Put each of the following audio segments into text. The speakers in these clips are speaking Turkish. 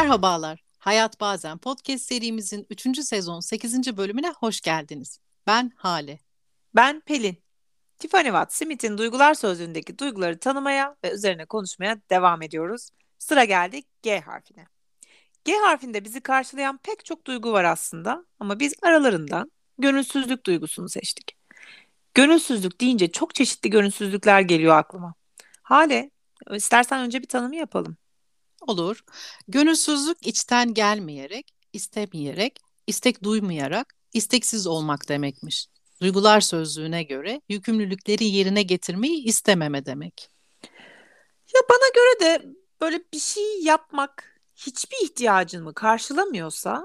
Merhabalar. Hayat Bazen podcast serimizin 3. sezon 8. bölümüne hoş geldiniz. Ben Hale. Ben Pelin. Tiffany Watt Smith'in Duygular Sözlüğü'ndeki duyguları tanımaya ve üzerine konuşmaya devam ediyoruz. Sıra geldik G harfine. G harfinde bizi karşılayan pek çok duygu var aslında ama biz aralarından gönülsüzlük duygusunu seçtik. Gönülsüzlük deyince çok çeşitli gönülsüzlükler geliyor aklıma. Hale, istersen önce bir tanımı yapalım. Olur. Gönülsüzlük içten gelmeyerek, istemeyerek, istek duymayarak, isteksiz olmak demekmiş. Duygular sözlüğüne göre yükümlülükleri yerine getirmeyi istememe demek. Ya bana göre de böyle bir şey yapmak hiçbir ihtiyacımı karşılamıyorsa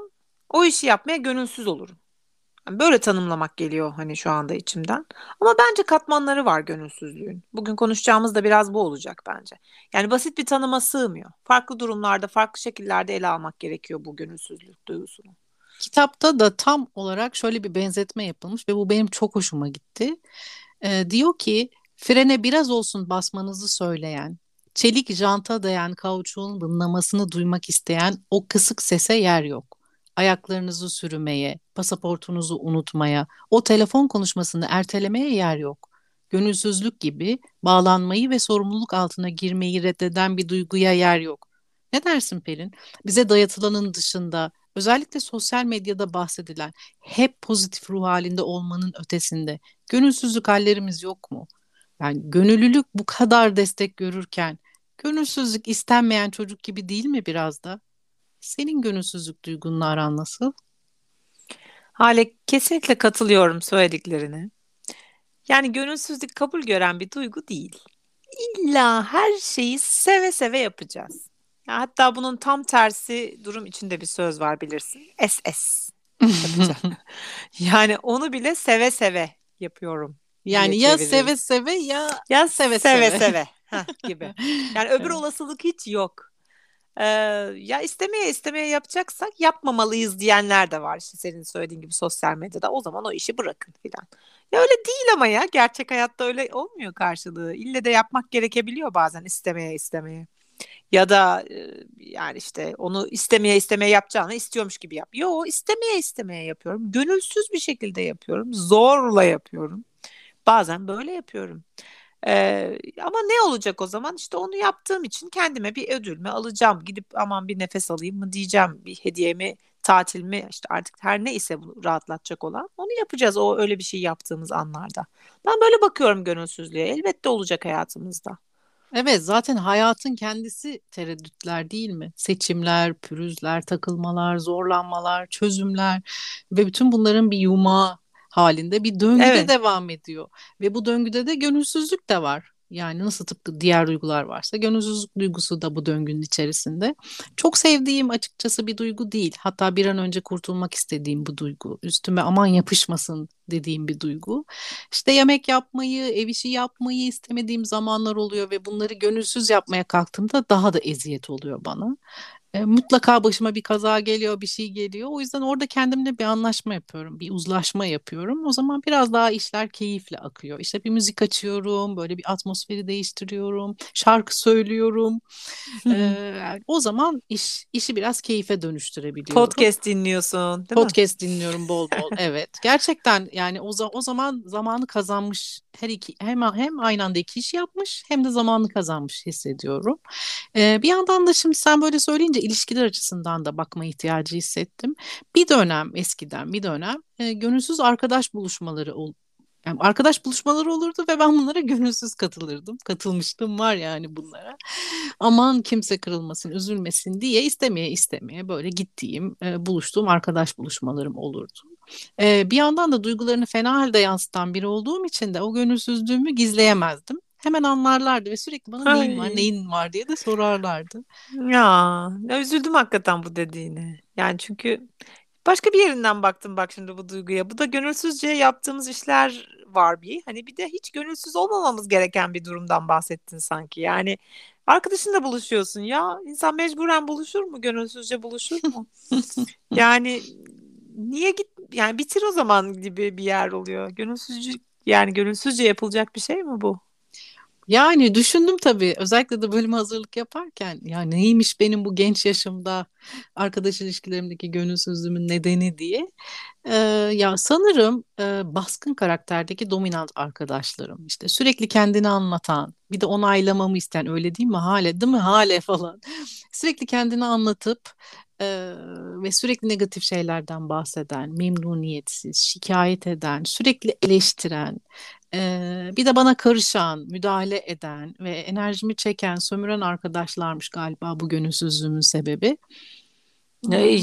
o işi yapmaya gönülsüz olurum. Böyle tanımlamak geliyor hani şu anda içimden. Ama bence katmanları var gönülsüzlüğün. Bugün konuşacağımız da biraz bu olacak bence. Yani basit bir tanıma sığmıyor. Farklı durumlarda, farklı şekillerde ele almak gerekiyor bu gönülsüzlük duygusunu. Kitapta da tam olarak şöyle bir benzetme yapılmış ve bu benim çok hoşuma gitti. Ee, diyor ki frene biraz olsun basmanızı söyleyen, çelik janta dayan kauçuğun vınlamasını duymak isteyen o kısık sese yer yok ayaklarınızı sürümeye, pasaportunuzu unutmaya, o telefon konuşmasını ertelemeye yer yok. Gönülsüzlük gibi bağlanmayı ve sorumluluk altına girmeyi reddeden bir duyguya yer yok. Ne dersin Pelin? Bize dayatılanın dışında özellikle sosyal medyada bahsedilen hep pozitif ruh halinde olmanın ötesinde gönülsüzlük hallerimiz yok mu? Yani gönüllülük bu kadar destek görürken gönülsüzlük istenmeyen çocuk gibi değil mi biraz da? Senin gönülsüzlük duygunla aran nasıl? Hale kesinlikle katılıyorum söylediklerine. Yani gönülsüzlük kabul gören bir duygu değil. İlla her şeyi seve seve yapacağız. Ya hatta bunun tam tersi durum içinde bir söz var bilirsin. SS yani onu bile seve seve yapıyorum. Yani ya seve seve ya ya seve seve, seve. seve. Heh, gibi. Yani öbür olasılık hiç yok. Ee, ya istemeye istemeye yapacaksak yapmamalıyız diyenler de var işte senin söylediğin gibi sosyal medyada. O zaman o işi bırakın filan. Ya öyle değil ama ya gerçek hayatta öyle olmuyor karşılığı. İlle de yapmak gerekebiliyor bazen istemeye istemeye. Ya da yani işte onu istemeye istemeye yapacağını istiyormuş gibi yap. Yo istemeye istemeye yapıyorum. Gönülsüz bir şekilde yapıyorum. Zorla yapıyorum. Bazen böyle yapıyorum. Ee, ama ne olacak o zaman? İşte onu yaptığım için kendime bir ödül mü alacağım? Gidip aman bir nefes alayım mı diyeceğim. Bir hediyemi, tatilimi işte artık her neyse bunu rahatlatacak olan onu yapacağız o öyle bir şey yaptığımız anlarda. Ben böyle bakıyorum gönülsüzlüğe. Elbette olacak hayatımızda. Evet zaten hayatın kendisi tereddütler değil mi? Seçimler, pürüzler, takılmalar, zorlanmalar, çözümler ve bütün bunların bir yumağı halinde bir döngüde evet. devam ediyor. Ve bu döngüde de gönülsüzlük de var. Yani nasıl tıpkı diğer duygular varsa gönülsüzlük duygusu da bu döngünün içerisinde. Çok sevdiğim açıkçası bir duygu değil. Hatta bir an önce kurtulmak istediğim bu duygu. Üstüme aman yapışmasın dediğim bir duygu. İşte yemek yapmayı, ev işi yapmayı istemediğim zamanlar oluyor ve bunları gönülsüz yapmaya kalktığımda daha da eziyet oluyor bana e, mutlaka başıma bir kaza geliyor, bir şey geliyor. O yüzden orada kendimle bir anlaşma yapıyorum, bir uzlaşma yapıyorum. O zaman biraz daha işler keyifle akıyor. İşte bir müzik açıyorum, böyle bir atmosferi değiştiriyorum, şarkı söylüyorum. ee, o zaman iş işi biraz keyfe dönüştürebiliyorum. Podcast dinliyorsun, değil Podcast mi? dinliyorum bol bol. evet. Gerçekten yani o, o zaman zamanı kazanmış her iki hem hem aynı anda iki iş yapmış hem de zamanı kazanmış hissediyorum. Ee, bir yandan da şimdi sen böyle söyleyince ilişkiler açısından da bakma ihtiyacı hissettim. Bir dönem eskiden bir dönem e, gönülsüz arkadaş buluşmaları ol, yani arkadaş buluşmaları olurdu ve ben bunlara gönülsüz katılırdım. Katılmıştım var yani bunlara. Aman kimse kırılmasın, üzülmesin diye istemeye istemeye böyle gittiğim, e, buluştuğum arkadaş buluşmalarım olurdu. E, bir yandan da duygularını fena halde yansıtan biri olduğum için de o gönülsüzlüğümü gizleyemezdim hemen anlarlardı ve sürekli bana neyin var neyin var diye de sorarlardı. Ya, ya üzüldüm hakikaten bu dediğine. Yani çünkü başka bir yerinden baktım bak şimdi bu duyguya. Bu da gönülsüzce yaptığımız işler var bir. Hani bir de hiç gönülsüz olmamamız gereken bir durumdan bahsettin sanki. Yani arkadaşınla buluşuyorsun ya. insan mecburen buluşur mu? Gönülsüzce buluşur mu? yani niye git yani bitir o zaman gibi bir yer oluyor. Gönülsüzce yani gönülsüzce yapılacak bir şey mi bu? Yani düşündüm tabii. Özellikle de bölüme hazırlık yaparken ya neymiş benim bu genç yaşımda arkadaş ilişkilerimdeki gönülsüzlüğümün nedeni? diye. Ee, ya sanırım e, baskın karakterdeki dominant arkadaşlarım işte sürekli kendini anlatan bir de onaylamamı isteyen öyle değil mi? Hale değil mi? Hale falan. Sürekli kendini anlatıp e, ve sürekli negatif şeylerden bahseden memnuniyetsiz şikayet eden sürekli eleştiren ee, bir de bana karışan, müdahale eden ve enerjimi çeken, sömüren arkadaşlarmış galiba bu gönülsüzlüğümün sebebi.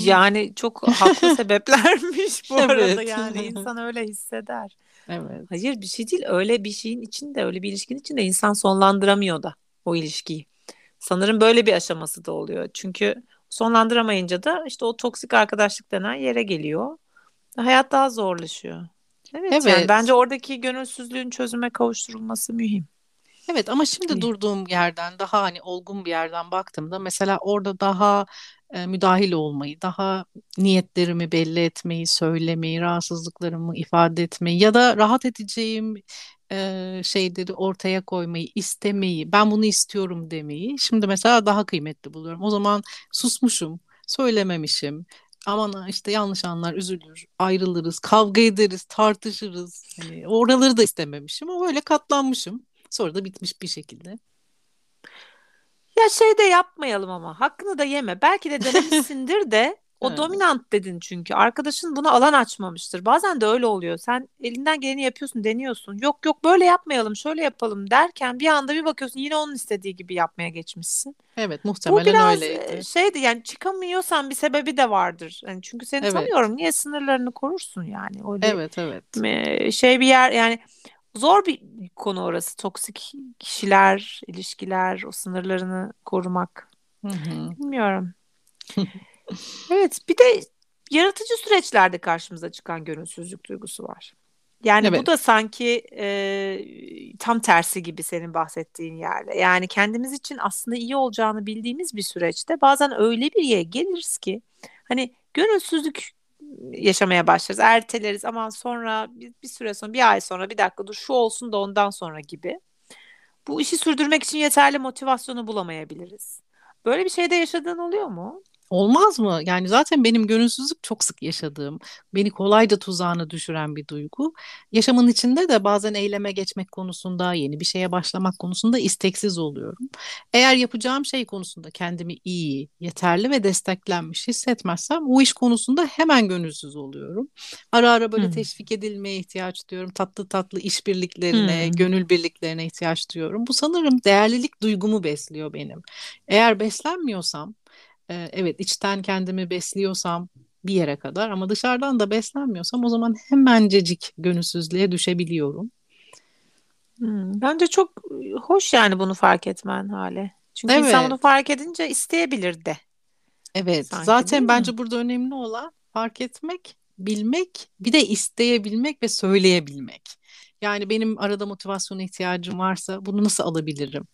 Yani çok haklı sebeplermiş bu evet. arada yani insan öyle hisseder. Evet. Hayır bir şey değil öyle bir şeyin içinde öyle bir ilişkinin içinde insan sonlandıramıyor da o ilişkiyi. Sanırım böyle bir aşaması da oluyor. Çünkü sonlandıramayınca da işte o toksik arkadaşlık denen yere geliyor. Hayat daha zorlaşıyor. Evet, evet. Yani bence oradaki gönülsüzlüğün çözüme kavuşturulması mühim. Evet ama şimdi mühim. durduğum yerden daha hani olgun bir yerden baktığımda mesela orada daha e, müdahil olmayı, daha niyetlerimi belli etmeyi, söylemeyi, rahatsızlıklarımı ifade etmeyi ya da rahat edeceğim e, şeyleri ortaya koymayı, istemeyi, ben bunu istiyorum demeyi şimdi mesela daha kıymetli buluyorum. O zaman susmuşum, söylememişim, aman işte yanlış anlar üzülür, ayrılırız, kavga ederiz, tartışırız. Hani oraları da istememişim ama öyle katlanmışım. Sonra da bitmiş bir şekilde. Ya şey de yapmayalım ama hakkını da yeme. Belki de denemişsindir de o evet. dominant dedin çünkü. Arkadaşın buna alan açmamıştır. Bazen de öyle oluyor. Sen elinden geleni yapıyorsun, deniyorsun. Yok yok böyle yapmayalım, şöyle yapalım derken bir anda bir bakıyorsun yine onun istediği gibi yapmaya geçmişsin. Evet, muhtemelen Bu biraz öyleydi. şeydi yani çıkamıyorsan bir sebebi de vardır. Yani çünkü seni evet. tanıyorum. Niye sınırlarını korursun yani? Öyle evet, evet. Şey bir yer yani zor bir konu orası. Toksik kişiler, ilişkiler, o sınırlarını korumak. Hı hı. Bilmiyorum. Evet, bir de yaratıcı süreçlerde karşımıza çıkan gönülsüzlük duygusu var. Yani evet. bu da sanki e, tam tersi gibi senin bahsettiğin yerde. Yani kendimiz için aslında iyi olacağını bildiğimiz bir süreçte bazen öyle bir yere geliriz ki hani gönülsüzlük yaşamaya başlarız. Erteleriz ama sonra bir, bir süre sonra bir ay sonra bir dakika dur şu olsun da ondan sonra gibi. Bu işi sürdürmek için yeterli motivasyonu bulamayabiliriz. Böyle bir şeyde yaşadığın oluyor mu? Olmaz mı? Yani zaten benim gönülsüzlük çok sık yaşadığım, beni kolayca tuzağına düşüren bir duygu. Yaşamın içinde de bazen eyleme geçmek konusunda, yeni bir şeye başlamak konusunda isteksiz oluyorum. Eğer yapacağım şey konusunda kendimi iyi, yeterli ve desteklenmiş hissetmezsem o iş konusunda hemen gönülsüz oluyorum. Ara ara böyle hmm. teşvik edilmeye ihtiyaç duyuyorum. Tatlı tatlı işbirliklerine, hmm. gönül birliklerine ihtiyaç duyuyorum. Bu sanırım değerlilik duygumu besliyor benim. Eğer beslenmiyorsam evet içten kendimi besliyorsam bir yere kadar ama dışarıdan da beslenmiyorsam o zaman hemencecik gönülsüzlüğe düşebiliyorum. Hmm, bence çok hoş yani bunu fark etmen hale. Çünkü evet. insan bunu fark edince isteyebilir de. Evet. Sanki, zaten bence burada önemli olan fark etmek, bilmek, bir de isteyebilmek ve söyleyebilmek. Yani benim arada motivasyona ihtiyacım varsa bunu nasıl alabilirim?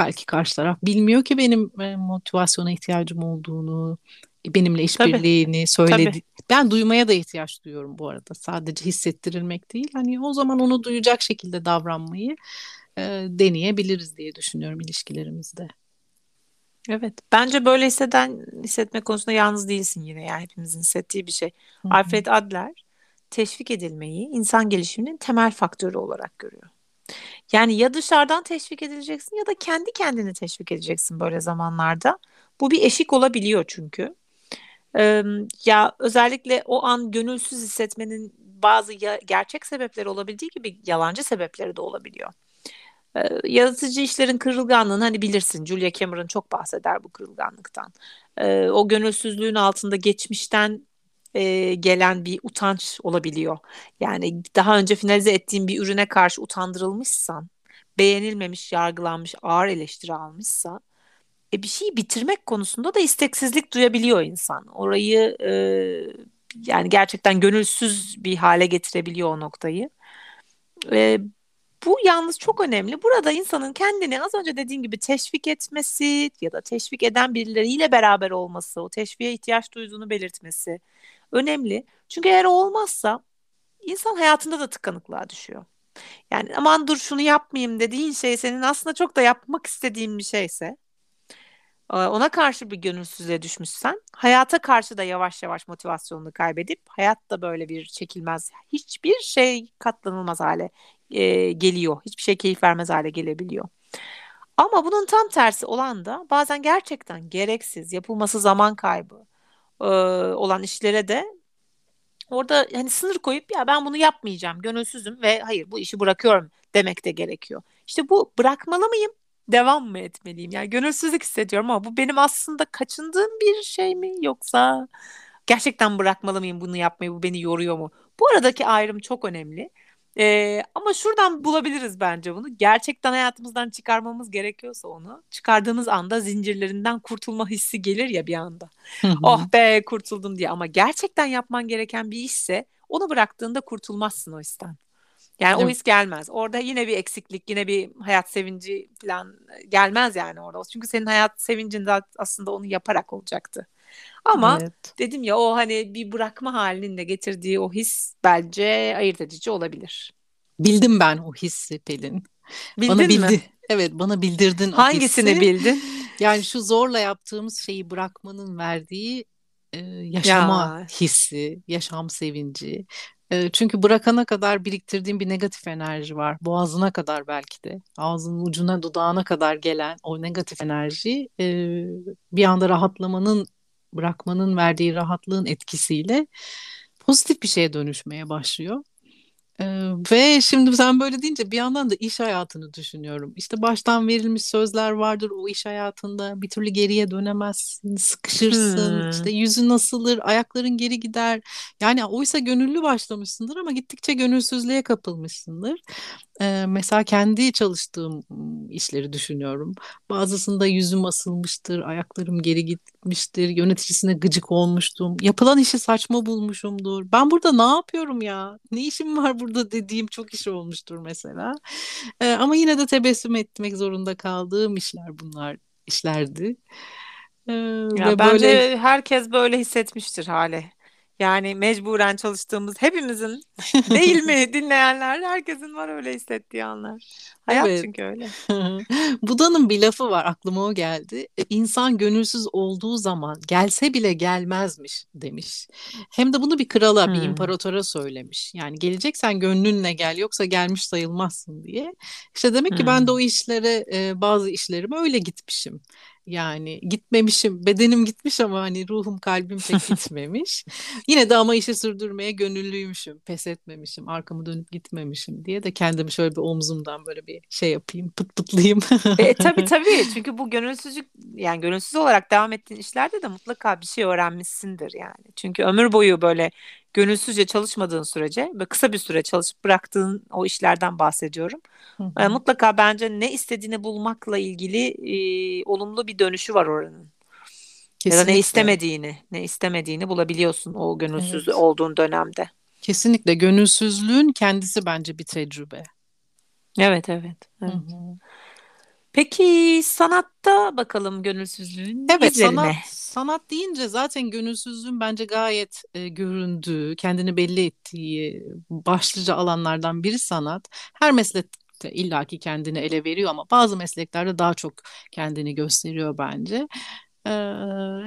Belki karşı taraf bilmiyor ki benim e, motivasyona ihtiyacım olduğunu, benimle işbirliğini söyledi. Tabii. Ben duymaya da ihtiyaç duyuyorum bu arada. Sadece hissettirilmek değil. Hani o zaman onu duyacak şekilde davranmayı e, deneyebiliriz diye düşünüyorum ilişkilerimizde. Evet. Bence böyle hisseden hissetme konusunda yalnız değilsin yine. Yani hepimizin hissettiği bir şey. Hı-hı. Alfred Adler teşvik edilmeyi insan gelişiminin temel faktörü olarak görüyor. Yani ya dışarıdan teşvik edileceksin ya da kendi kendini teşvik edeceksin böyle zamanlarda. Bu bir eşik olabiliyor çünkü. Ee, ya özellikle o an gönülsüz hissetmenin bazı ya, gerçek sebepleri olabildiği gibi yalancı sebepleri de olabiliyor. Ee, yaratıcı işlerin kırılganlığını hani bilirsin Julia Cameron çok bahseder bu kırılganlıktan. Ee, o gönülsüzlüğün altında geçmişten e, gelen bir utanç olabiliyor. Yani daha önce finalize ettiğin bir ürüne karşı utandırılmışsan, beğenilmemiş, yargılanmış, ağır eleştiri almışsa e, bir şeyi bitirmek konusunda da isteksizlik duyabiliyor insan. Orayı e, yani gerçekten gönülsüz bir hale getirebiliyor o noktayı. E, bu yalnız çok önemli. Burada insanın kendini az önce dediğim gibi teşvik etmesi ya da teşvik eden birileriyle beraber olması, o teşviğe ihtiyaç duyduğunu belirtmesi önemli. Çünkü eğer olmazsa insan hayatında da tıkanıklığa düşüyor. Yani aman dur şunu yapmayayım dediğin şey senin aslında çok da yapmak istediğin bir şeyse e, ona karşı bir gönülsüzlüğe düşmüşsen hayata karşı da yavaş yavaş motivasyonunu kaybedip hayat da böyle bir çekilmez hiçbir şey katlanılmaz hale e, geliyor. Hiçbir şey keyif vermez hale gelebiliyor. Ama bunun tam tersi olan da bazen gerçekten gereksiz, yapılması zaman kaybı e, olan işlere de orada hani sınır koyup ya ben bunu yapmayacağım, gönülsüzüm ve hayır bu işi bırakıyorum demek de gerekiyor. İşte bu bırakmalı mıyım? Devam mı etmeliyim? Yani gönülsüzlük hissediyorum ama bu benim aslında kaçındığım bir şey mi yoksa gerçekten bırakmalı mıyım bunu yapmayı? Bu beni yoruyor mu? Bu aradaki ayrım çok önemli. Ee, ama şuradan bulabiliriz bence bunu. Gerçekten hayatımızdan çıkarmamız gerekiyorsa onu çıkardığımız anda zincirlerinden kurtulma hissi gelir ya bir anda. oh be kurtuldum diye ama gerçekten yapman gereken bir işse onu bıraktığında kurtulmazsın o histen. Yani o his gelmez. Orada yine bir eksiklik, yine bir hayat sevinci falan gelmez yani orada. Çünkü senin hayat sevincin de aslında onu yaparak olacaktı. Ama evet. dedim ya o hani bir bırakma halinin de getirdiği o his bence ayırt edici olabilir. Bildim ben o hissi Pelin. Bildin bana bildi. Mi? Evet bana bildirdin Hangisini hissi. bildin? Yani şu zorla yaptığımız şeyi bırakmanın verdiği e, yaşama ya. hissi, yaşam sevinci. E, çünkü bırakana kadar biriktirdiğim bir negatif enerji var. Boğazına kadar belki de. Ağzının ucuna, dudağına kadar gelen o negatif enerji e, bir anda rahatlamanın bırakmanın verdiği rahatlığın etkisiyle pozitif bir şeye dönüşmeye başlıyor. Ee, ve şimdi sen böyle deyince bir yandan da iş hayatını düşünüyorum. İşte baştan verilmiş sözler vardır o iş hayatında. Bir türlü geriye dönemezsin, sıkışırsın. Hmm. İşte yüzün nasılır, ayakların geri gider. Yani oysa gönüllü başlamışsındır ama gittikçe gönülsüzlüğe kapılmışsındır. Ee, mesela kendi çalıştığım işleri düşünüyorum. Bazısında yüzüm asılmıştır, ayaklarım geri gitmiştir, yöneticisine gıcık olmuştum. Yapılan işi saçma bulmuşumdur. Ben burada ne yapıyorum ya? Ne işim var burada dediğim çok iş olmuştur mesela. Ee, ama yine de tebessüm etmek zorunda kaldığım işler bunlar işlerdi. Ee, ya ve bence böyle... herkes böyle hissetmiştir hale. Yani mecburen çalıştığımız hepimizin değil mi dinleyenler herkesin var öyle hissettiği anlar. Hayat evet. çünkü öyle. Buda'nın bir lafı var aklıma o geldi. E, insan gönülsüz olduğu zaman gelse bile gelmezmiş demiş. Hem de bunu bir krala, hmm. bir imparatora söylemiş. Yani geleceksen gönlünle gel yoksa gelmiş sayılmazsın diye. İşte demek ki ben de o işlere bazı işlerime öyle gitmişim. Yani gitmemişim, bedenim gitmiş ama hani ruhum, kalbim pek gitmemiş. Yine de ama işi sürdürmeye gönüllüymüşüm, pes etmemişim, arkamı dönüp gitmemişim diye de kendimi şöyle bir omzumdan böyle bir şey yapayım, pıt pıtlayayım. e, tabii tabii çünkü bu gönülsüzlük yani gönülsüz olarak devam ettiğin işlerde de mutlaka bir şey öğrenmişsindir yani. Çünkü ömür boyu böyle gönülsüzce çalışmadığın sürece ve kısa bir süre çalışıp bıraktığın o işlerden bahsediyorum. Hı hı. E, mutlaka bence ne istediğini bulmakla ilgili e, olumlu bir dönüşü var oranın. Kesinlikle. Ya da ne istemediğini, ne istemediğini bulabiliyorsun o gönülsüz evet. olduğun dönemde. Kesinlikle gönülsüzlüğün kendisi bence bir tecrübe. Evet, evet. evet. Hı hı. Peki sanatta bakalım gönülsüzlüğün evet. Sanat, sanat deyince zaten gönülsüzlüğün bence gayet e, göründüğü, kendini belli ettiği başlıca alanlardan biri sanat. Her meslekte illaki kendini ele veriyor ama bazı mesleklerde daha çok kendini gösteriyor bence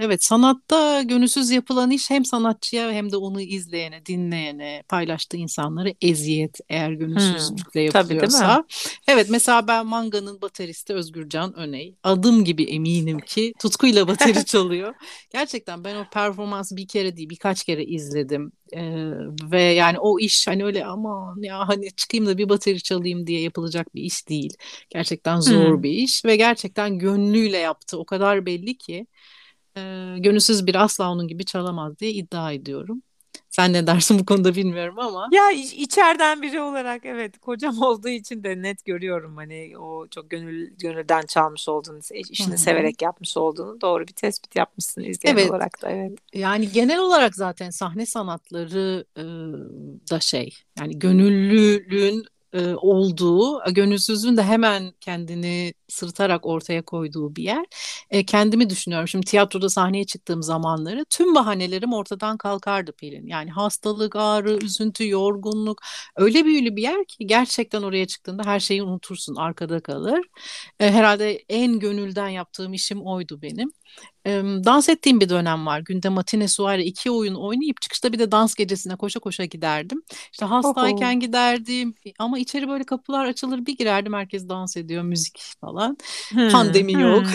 evet sanatta gönülsüz yapılan iş hem sanatçıya hem de onu izleyene, dinleyene, paylaştığı insanlara eziyet eğer gönülsüzlükle hmm, yapılıyorsa. Tabii, evet mesela ben Manga'nın bateristi Özgürcan Öney. Adım gibi eminim ki tutkuyla bateri çalıyor. Gerçekten ben o performansı bir kere değil birkaç kere izledim. Ee, ve yani o iş hani öyle aman ya hani çıkayım da bir bateri çalayım diye yapılacak bir iş değil. Gerçekten zor hmm. bir iş ve gerçekten gönlüyle yaptı. O kadar belli ki e, gönülsüz bir asla onun gibi çalamaz diye iddia ediyorum. Sen ne dersin bu konuda bilmiyorum ama. Ya içeriden biri olarak evet kocam olduğu için de net görüyorum hani o çok gönül gönülden çalmış olduğunu, işini Hı-hı. severek yapmış olduğunu doğru bir tespit yapmışsın izleyen evet. olarak da evet. Yani genel olarak zaten sahne sanatları e, da şey yani gönüllülüğün e, olduğu, gönülsüzlüğün de hemen kendini sırıtarak ortaya koyduğu bir yer. E, kendimi düşünüyorum. Şimdi tiyatroda sahneye çıktığım zamanları tüm bahanelerim ortadan kalkardı Pelin. Yani hastalık, ağrı, üzüntü, yorgunluk öyle büyülü bir yer ki gerçekten oraya çıktığında her şeyi unutursun, arkada kalır. E, herhalde en gönülden yaptığım işim oydu benim dans ettiğim bir dönem var. Günde matine suare iki oyun oynayıp çıkışta bir de dans gecesine koşa koşa giderdim. İşte hastayken Oho. giderdim ama içeri böyle kapılar açılır bir girerdim herkes dans ediyor müzik falan. Hmm. Pandemi yok.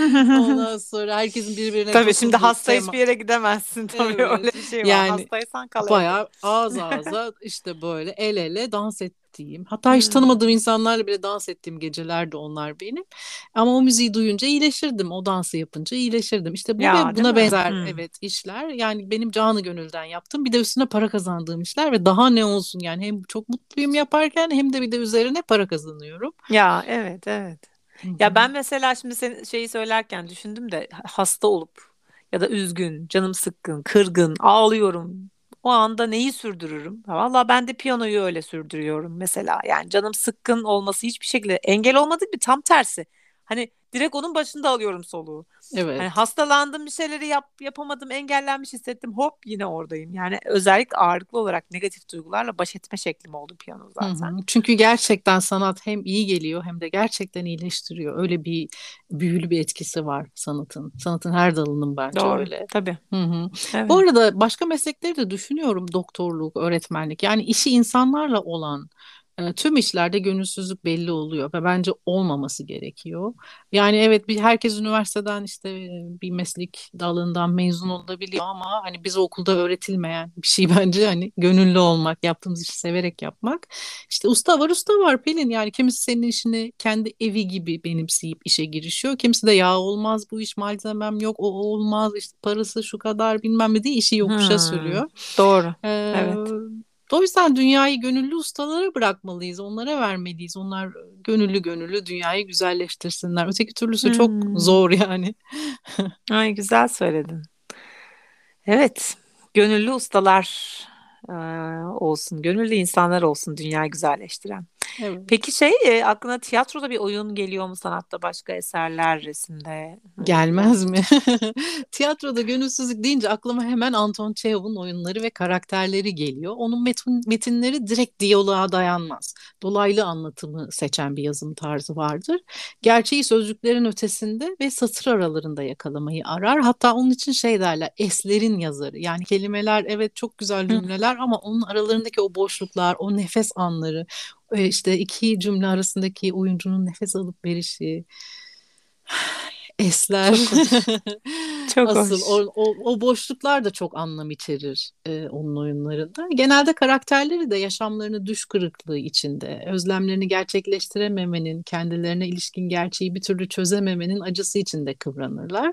Ondan sonra herkesin birbirine Tabii şimdi hasta tema... hiçbir yere gidemezsin tabii evet. öyle bir şey var. Yani, Hastaysan kal Bayağı ağız ağza işte böyle el ele dans et ettiğim hatta hiç tanımadığım insanlarla bile dans ettiğim geceler de onlar benim. Ama o müziği duyunca iyileşirdim. O dansı yapınca iyileşirdim. İşte bu ya, ve buna benzer hmm. evet işler. Yani benim canı gönülden yaptım. Bir de üstüne para kazandığım işler ve daha ne olsun yani hem çok mutluyum yaparken hem de bir de üzerine para kazanıyorum. Ya evet evet. Ya ben mesela şimdi sen şeyi söylerken düşündüm de hasta olup ya da üzgün, canım sıkkın, kırgın, ağlıyorum o anda neyi sürdürürüm? Valla ben de piyanoyu öyle sürdürüyorum mesela. Yani canım sıkkın olması hiçbir şekilde engel olmadı bir tam tersi. Hani direkt onun başında alıyorum soluğu. Evet. Hani hastalandım bir şeyleri yap, yapamadım engellenmiş hissettim hop yine oradayım. Yani özellikle ağırlıklı olarak negatif duygularla baş etme şeklim oldu piyano zaten. Hı hı. Çünkü gerçekten sanat hem iyi geliyor hem de gerçekten iyileştiriyor. Öyle bir büyülü bir etkisi var sanatın. Sanatın her dalının bence Doğru, öyle. Tabii. Hı hı. Evet. Bu arada başka meslekleri de düşünüyorum. Doktorluk, öğretmenlik. Yani işi insanlarla olan tüm işlerde gönülsüzlük belli oluyor ve bence olmaması gerekiyor. Yani evet bir herkes üniversiteden işte bir meslek dalından mezun olabiliyor ama hani biz okulda öğretilmeyen bir şey bence hani gönüllü olmak, yaptığımız işi severek yapmak. İşte usta var usta var Pelin yani kimisi senin işini kendi evi gibi benimseyip işe girişiyor. Kimisi de ya olmaz bu iş malzemem yok o olmaz işte parası şu kadar bilmem ne diye işi yokuşa hmm, sürüyor. Doğru. Ee, evet. Yüzden dünyayı gönüllü ustalara bırakmalıyız. Onlara vermeliyiz. Onlar gönüllü gönüllü dünyayı güzelleştirsinler. Öteki türlüsü hmm. çok zor yani. Ay güzel söyledin. Evet, gönüllü ustalar e, olsun, gönüllü insanlar olsun dünyayı güzelleştiren. Evet. Peki şey e, aklına tiyatroda bir oyun geliyor mu sanatta başka eserler resimde? Gelmez mi? Tiyatroda gönülsüzlük deyince aklıma hemen Anton Çehov'un oyunları ve karakterleri geliyor. Onun metin, metinleri direkt diyaloğa dayanmaz. Dolaylı anlatımı seçen bir yazım tarzı vardır. Gerçeği sözcüklerin ötesinde ve satır aralarında yakalamayı arar. Hatta onun için şey derler eslerin yazarı. Yani kelimeler evet çok güzel cümleler ama onun aralarındaki o boşluklar, o nefes anları, işte iki cümle arasındaki oyuncunun nefes alıp verişi esler. Çok çok Asıl hoş. O, o, o boşluklar da çok anlam içerir e, onun oyunlarında. Genelde karakterleri de yaşamlarını düş kırıklığı içinde, özlemlerini gerçekleştirememenin, kendilerine ilişkin gerçeği bir türlü çözememenin acısı içinde kıvranırlar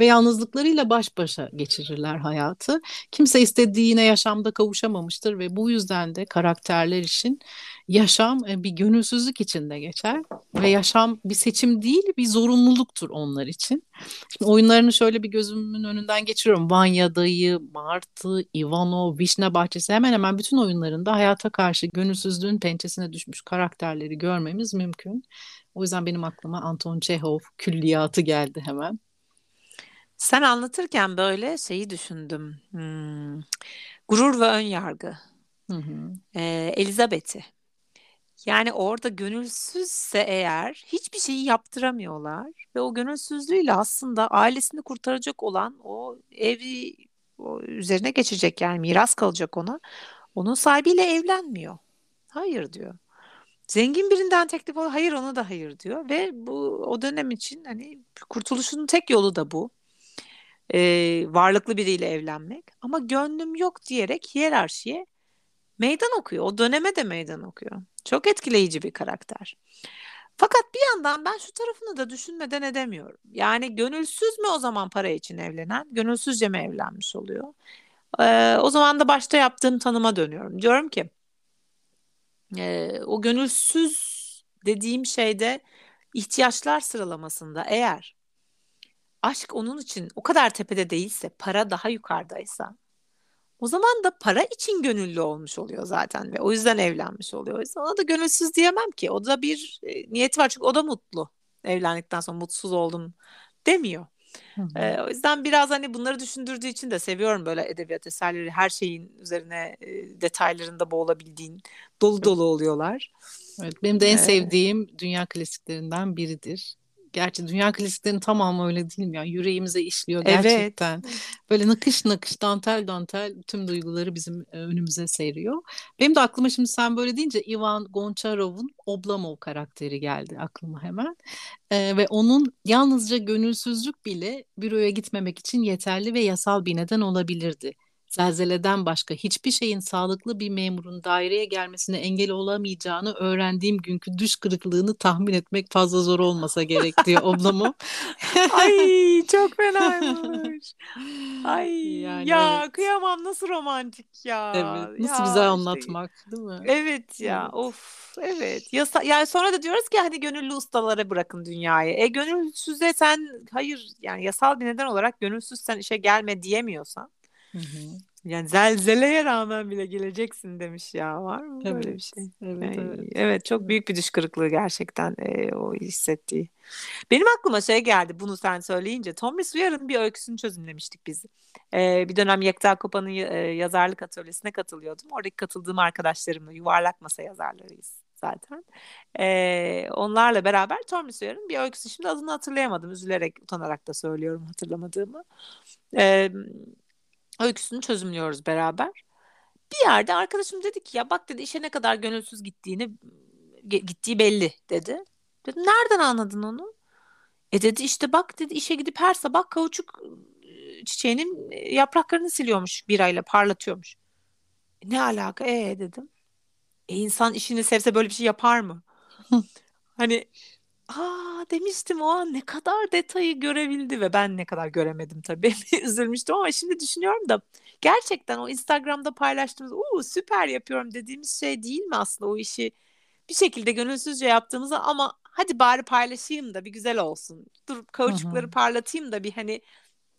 ve yalnızlıklarıyla baş başa geçirirler hayatı. Kimse istediğine yaşamda kavuşamamıştır ve bu yüzden de karakterler için yaşam bir gönülsüzlük içinde geçer ve yaşam bir seçim değil bir zorunluluktur onlar için. Şimdi oyunlarını şöyle bir gözümün önünden geçiriyorum. Vanya Dayı, Martı, Ivano, Vişne Bahçesi hemen hemen bütün oyunlarında hayata karşı gönülsüzlüğün pençesine düşmüş karakterleri görmemiz mümkün. O yüzden benim aklıma Anton Çehov külliyatı geldi hemen. Sen anlatırken böyle şeyi düşündüm. Hmm. Gurur ve ön yargı. Hı hı. Ee, Elizabeth'i. Yani orada gönülsüzse eğer hiçbir şeyi yaptıramıyorlar ve o gönülsüzlüğüyle aslında ailesini kurtaracak olan o evi o üzerine geçecek yani miras kalacak ona. Onun sahibiyle evlenmiyor. Hayır diyor. Zengin birinden teklif alıyor. Hayır ona da hayır diyor ve bu o dönem için hani kurtuluşun tek yolu da bu. Ee, varlıklı biriyle evlenmek. Ama gönlüm yok diyerek hiyerarşiye meydan okuyor. O döneme de meydan okuyor. Çok etkileyici bir karakter. Fakat bir yandan ben şu tarafını da düşünmeden edemiyorum. Yani gönülsüz mü o zaman para için evlenen? Gönülsüzce mi evlenmiş oluyor? Ee, o zaman da başta yaptığım tanıma dönüyorum. Diyorum ki e, o gönülsüz dediğim şeyde ihtiyaçlar sıralamasında eğer aşk onun için o kadar tepede değilse, para daha yukarıdaysa o zaman da para için gönüllü olmuş oluyor zaten ve o yüzden evlenmiş oluyor. O yüzden ona da gönülsüz diyemem ki. O da bir e, niyeti var çünkü o da mutlu. Evlendikten sonra mutsuz oldum demiyor. Ee, o yüzden biraz hani bunları düşündürdüğü için de seviyorum böyle edebiyat eserleri. Her şeyin üzerine e, detaylarında boğulabildiğin dolu dolu oluyorlar. Evet, benim de en sevdiğim dünya klasiklerinden biridir. Gerçi dünya klasiklerinin tamamı öyle değil mi? Yani yüreğimize işliyor gerçekten. Evet. Böyle nakış nakış dantel dantel tüm duyguları bizim e, önümüze seriyor. Benim de aklıma şimdi sen böyle deyince Ivan Goncharov'un Oblomov karakteri geldi aklıma hemen. Ee, ve onun yalnızca gönülsüzlük bile büroya gitmemek için yeterli ve yasal bir neden olabilirdi zelzeleden başka hiçbir şeyin sağlıklı bir memurun daireye gelmesine engel olamayacağını öğrendiğim günkü düş kırıklığını tahmin etmek fazla zor olmasa gerek diyor ablamım. Ay çok fenaymış. Ay yani ya evet. kıyamam nasıl romantik ya. Evet nasıl ya, güzel anlatmak işte. değil mi? Evet ya evet. of evet. Yasa, yani sonra da diyoruz ki hani gönüllü ustalara bırakın dünyayı. E gönülsüzde sen hayır yani yasal bir neden olarak gönülsüz sen işe gelme diyemiyorsan Hı hı. Yani zelzeleye rağmen bile geleceksin demiş ya. Var mı böyle bir şey? Evet, yani, evet. evet çok büyük bir düş kırıklığı gerçekten e, o hissettiği. Benim aklıma şey geldi bunu sen söyleyince. Tomris Uyar'ın bir öyküsünü çözümlemiştik biz. Ee, bir dönem Yekta Kopan'ın e, yazarlık atölyesine katılıyordum. Oradaki katıldığım arkadaşlarımla yuvarlak masa yazarlarıyız zaten. Ee, onlarla beraber Tomris Uyar'ın bir öyküsü. Şimdi adını hatırlayamadım. Üzülerek, utanarak da söylüyorum hatırlamadığımı. Ee, öyküsünü çözümlüyoruz beraber. Bir yerde arkadaşım dedi ki ya bak dedi işe ne kadar gönülsüz gittiğini gittiği belli dedi. Dedim nereden anladın onu? E dedi işte bak dedi işe gidip her sabah kauçuk çiçeğinin yapraklarını siliyormuş birayla parlatıyormuş. E, ne alaka e dedim. E insan işini sevse böyle bir şey yapar mı? hani Aa demiştim o an ne kadar detayı görebildi ve ben ne kadar göremedim tabii. Üzülmüştüm ama şimdi düşünüyorum da gerçekten o Instagram'da paylaştığımız uuu süper yapıyorum dediğimiz şey değil mi aslında o işi bir şekilde gönülsüzce yaptığımızda ama hadi bari paylaşayım da bir güzel olsun. Dur kauçukları parlatayım da bir hani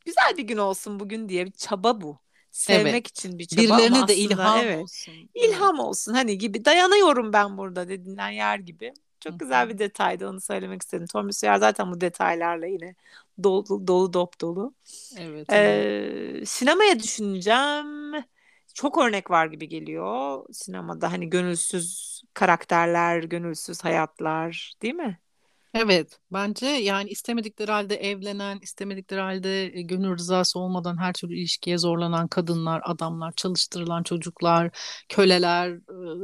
güzel bir gün olsun bugün diye bir çaba bu. Sevmek evet. için bir çaba Birilerine de ilham evet, olsun. İlham olsun hani gibi dayanıyorum ben burada dediğinden yer gibi. Çok güzel bir detaydı onu söylemek istedim. Tom Sawyer zaten bu detaylarla yine dolu dolu dop dolu. Evet. Ee, sinemaya düşüneceğim. Çok örnek var gibi geliyor sinemada. Hani gönülsüz karakterler, gönülsüz hayatlar değil mi? Evet, bence yani istemedikleri halde evlenen, istemedikleri halde e, gönül rızası olmadan her türlü ilişkiye zorlanan kadınlar, adamlar, çalıştırılan çocuklar, köleler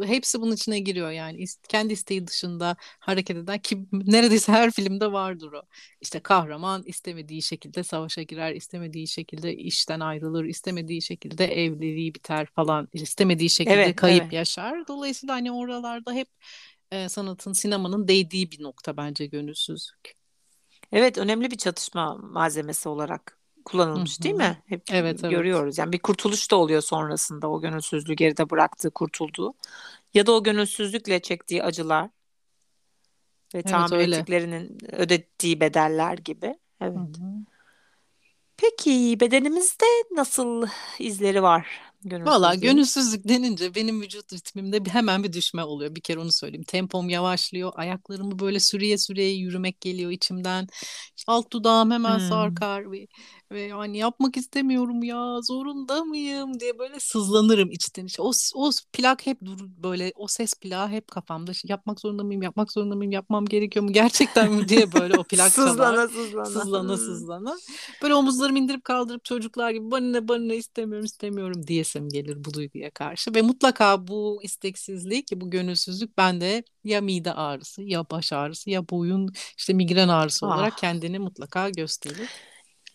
hepsi bunun içine giriyor yani kendi isteği dışında hareket eden ki neredeyse her filmde vardır o. İşte kahraman istemediği şekilde savaşa girer, istemediği şekilde işten ayrılır, istemediği şekilde evliliği biter falan, istemediği şekilde Evet, kayıp evet. yaşar. Dolayısıyla hani oralarda hep e, sanatın, sinemanın değdiği bir nokta bence gönülsüzlük. Evet, önemli bir çatışma malzemesi olarak kullanılmış değil mi? Hep Evet, evet. görüyoruz. Yani bir kurtuluş da oluyor sonrasında o gönülsüzlüğü geride bıraktığı, kurtulduğu. Ya da o gönülsüzlükle çektiği acılar ve Evet tahammül öyle. ettiklerinin ödettiği bedeller gibi. Evet. Hı hı. Peki bedenimizde nasıl izleri var Valla gönülsüzlük denince benim vücut ritmimde bir, hemen bir düşme oluyor. Bir kere onu söyleyeyim. Tempom yavaşlıyor. Ayaklarımı böyle sürüye sürüye yürümek geliyor içimden. Alt dudağım hemen hmm. sarkar ve, ve yani yapmak istemiyorum ya zorunda mıyım diye böyle sızlanırım içten içe. O, o plak hep dur böyle o ses plağı hep kafamda. Yapmak zorunda mıyım? Yapmak zorunda mıyım? Yapmam gerekiyor mu? Gerçekten mi diye böyle o plak sızlana, sızlana sızlana sızlana. Böyle omuzlarımı indirip kaldırıp çocuklar gibi bana ne bana ne istemiyorum istemiyorum diye istesim gelir bu duyguya karşı ve mutlaka bu isteksizlik, bu gönülsüzlük bende ya mide ağrısı, ya baş ağrısı, ya boyun işte migren ağrısı ah. olarak kendini mutlaka gösterir.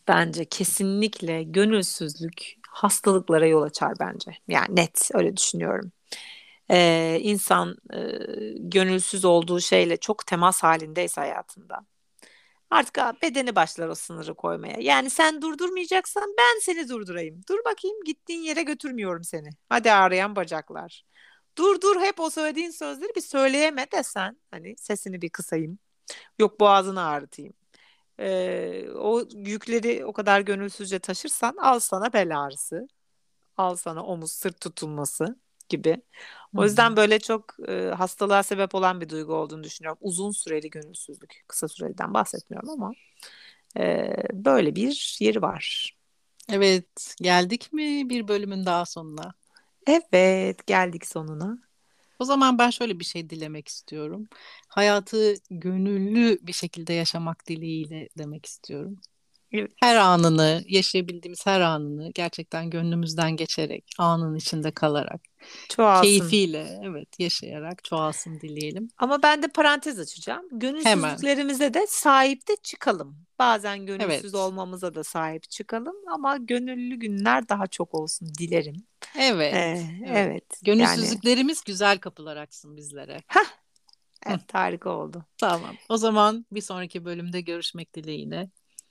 Bence kesinlikle gönülsüzlük hastalıklara yol açar bence. Yani net öyle düşünüyorum. Ee, insan e, gönülsüz olduğu şeyle çok temas halindeyse hayatında Artık bedeni başlar o sınırı koymaya. Yani sen durdurmayacaksan ben seni durdurayım. Dur bakayım gittiğin yere götürmüyorum seni. Hadi ağrıyan bacaklar. Dur dur hep o söylediğin sözleri bir söyleyeme desen. Hani sesini bir kısayım. Yok boğazını ağrıtayım. Ee, o yükleri o kadar gönülsüzce taşırsan al sana bel ağrısı. al sana omuz sırt tutulması gibi. O yüzden böyle çok e, hastalığa sebep olan bir duygu olduğunu düşünüyorum. Uzun süreli gönülsüzlük. Kısa süreliden bahsetmiyorum ama e, böyle bir yeri var. Evet, geldik mi bir bölümün daha sonuna? Evet, geldik sonuna. O zaman ben şöyle bir şey dilemek istiyorum. Hayatı gönüllü bir şekilde yaşamak dileğiyle demek istiyorum. Evet. Her anını, yaşayabildiğimiz her anını gerçekten gönlümüzden geçerek, anın içinde kalarak, Çoğalsın. keyfiyle, evet yaşayarak çoğalsın dileyelim. Ama ben de parantez açacağım. Gönülsüzlüklerimize de sahip de çıkalım. Bazen gönülsüz Evet. olmamıza da sahip çıkalım ama gönüllü günler daha çok olsun dilerim. Evet, Ee, evet. evet. Yani Gönülsüzlüklerimiz güzel kapılar açsın bizlere. evet, harika oldu. Tamam. O zaman bir sonraki bölümde görüşmek dileğiyle.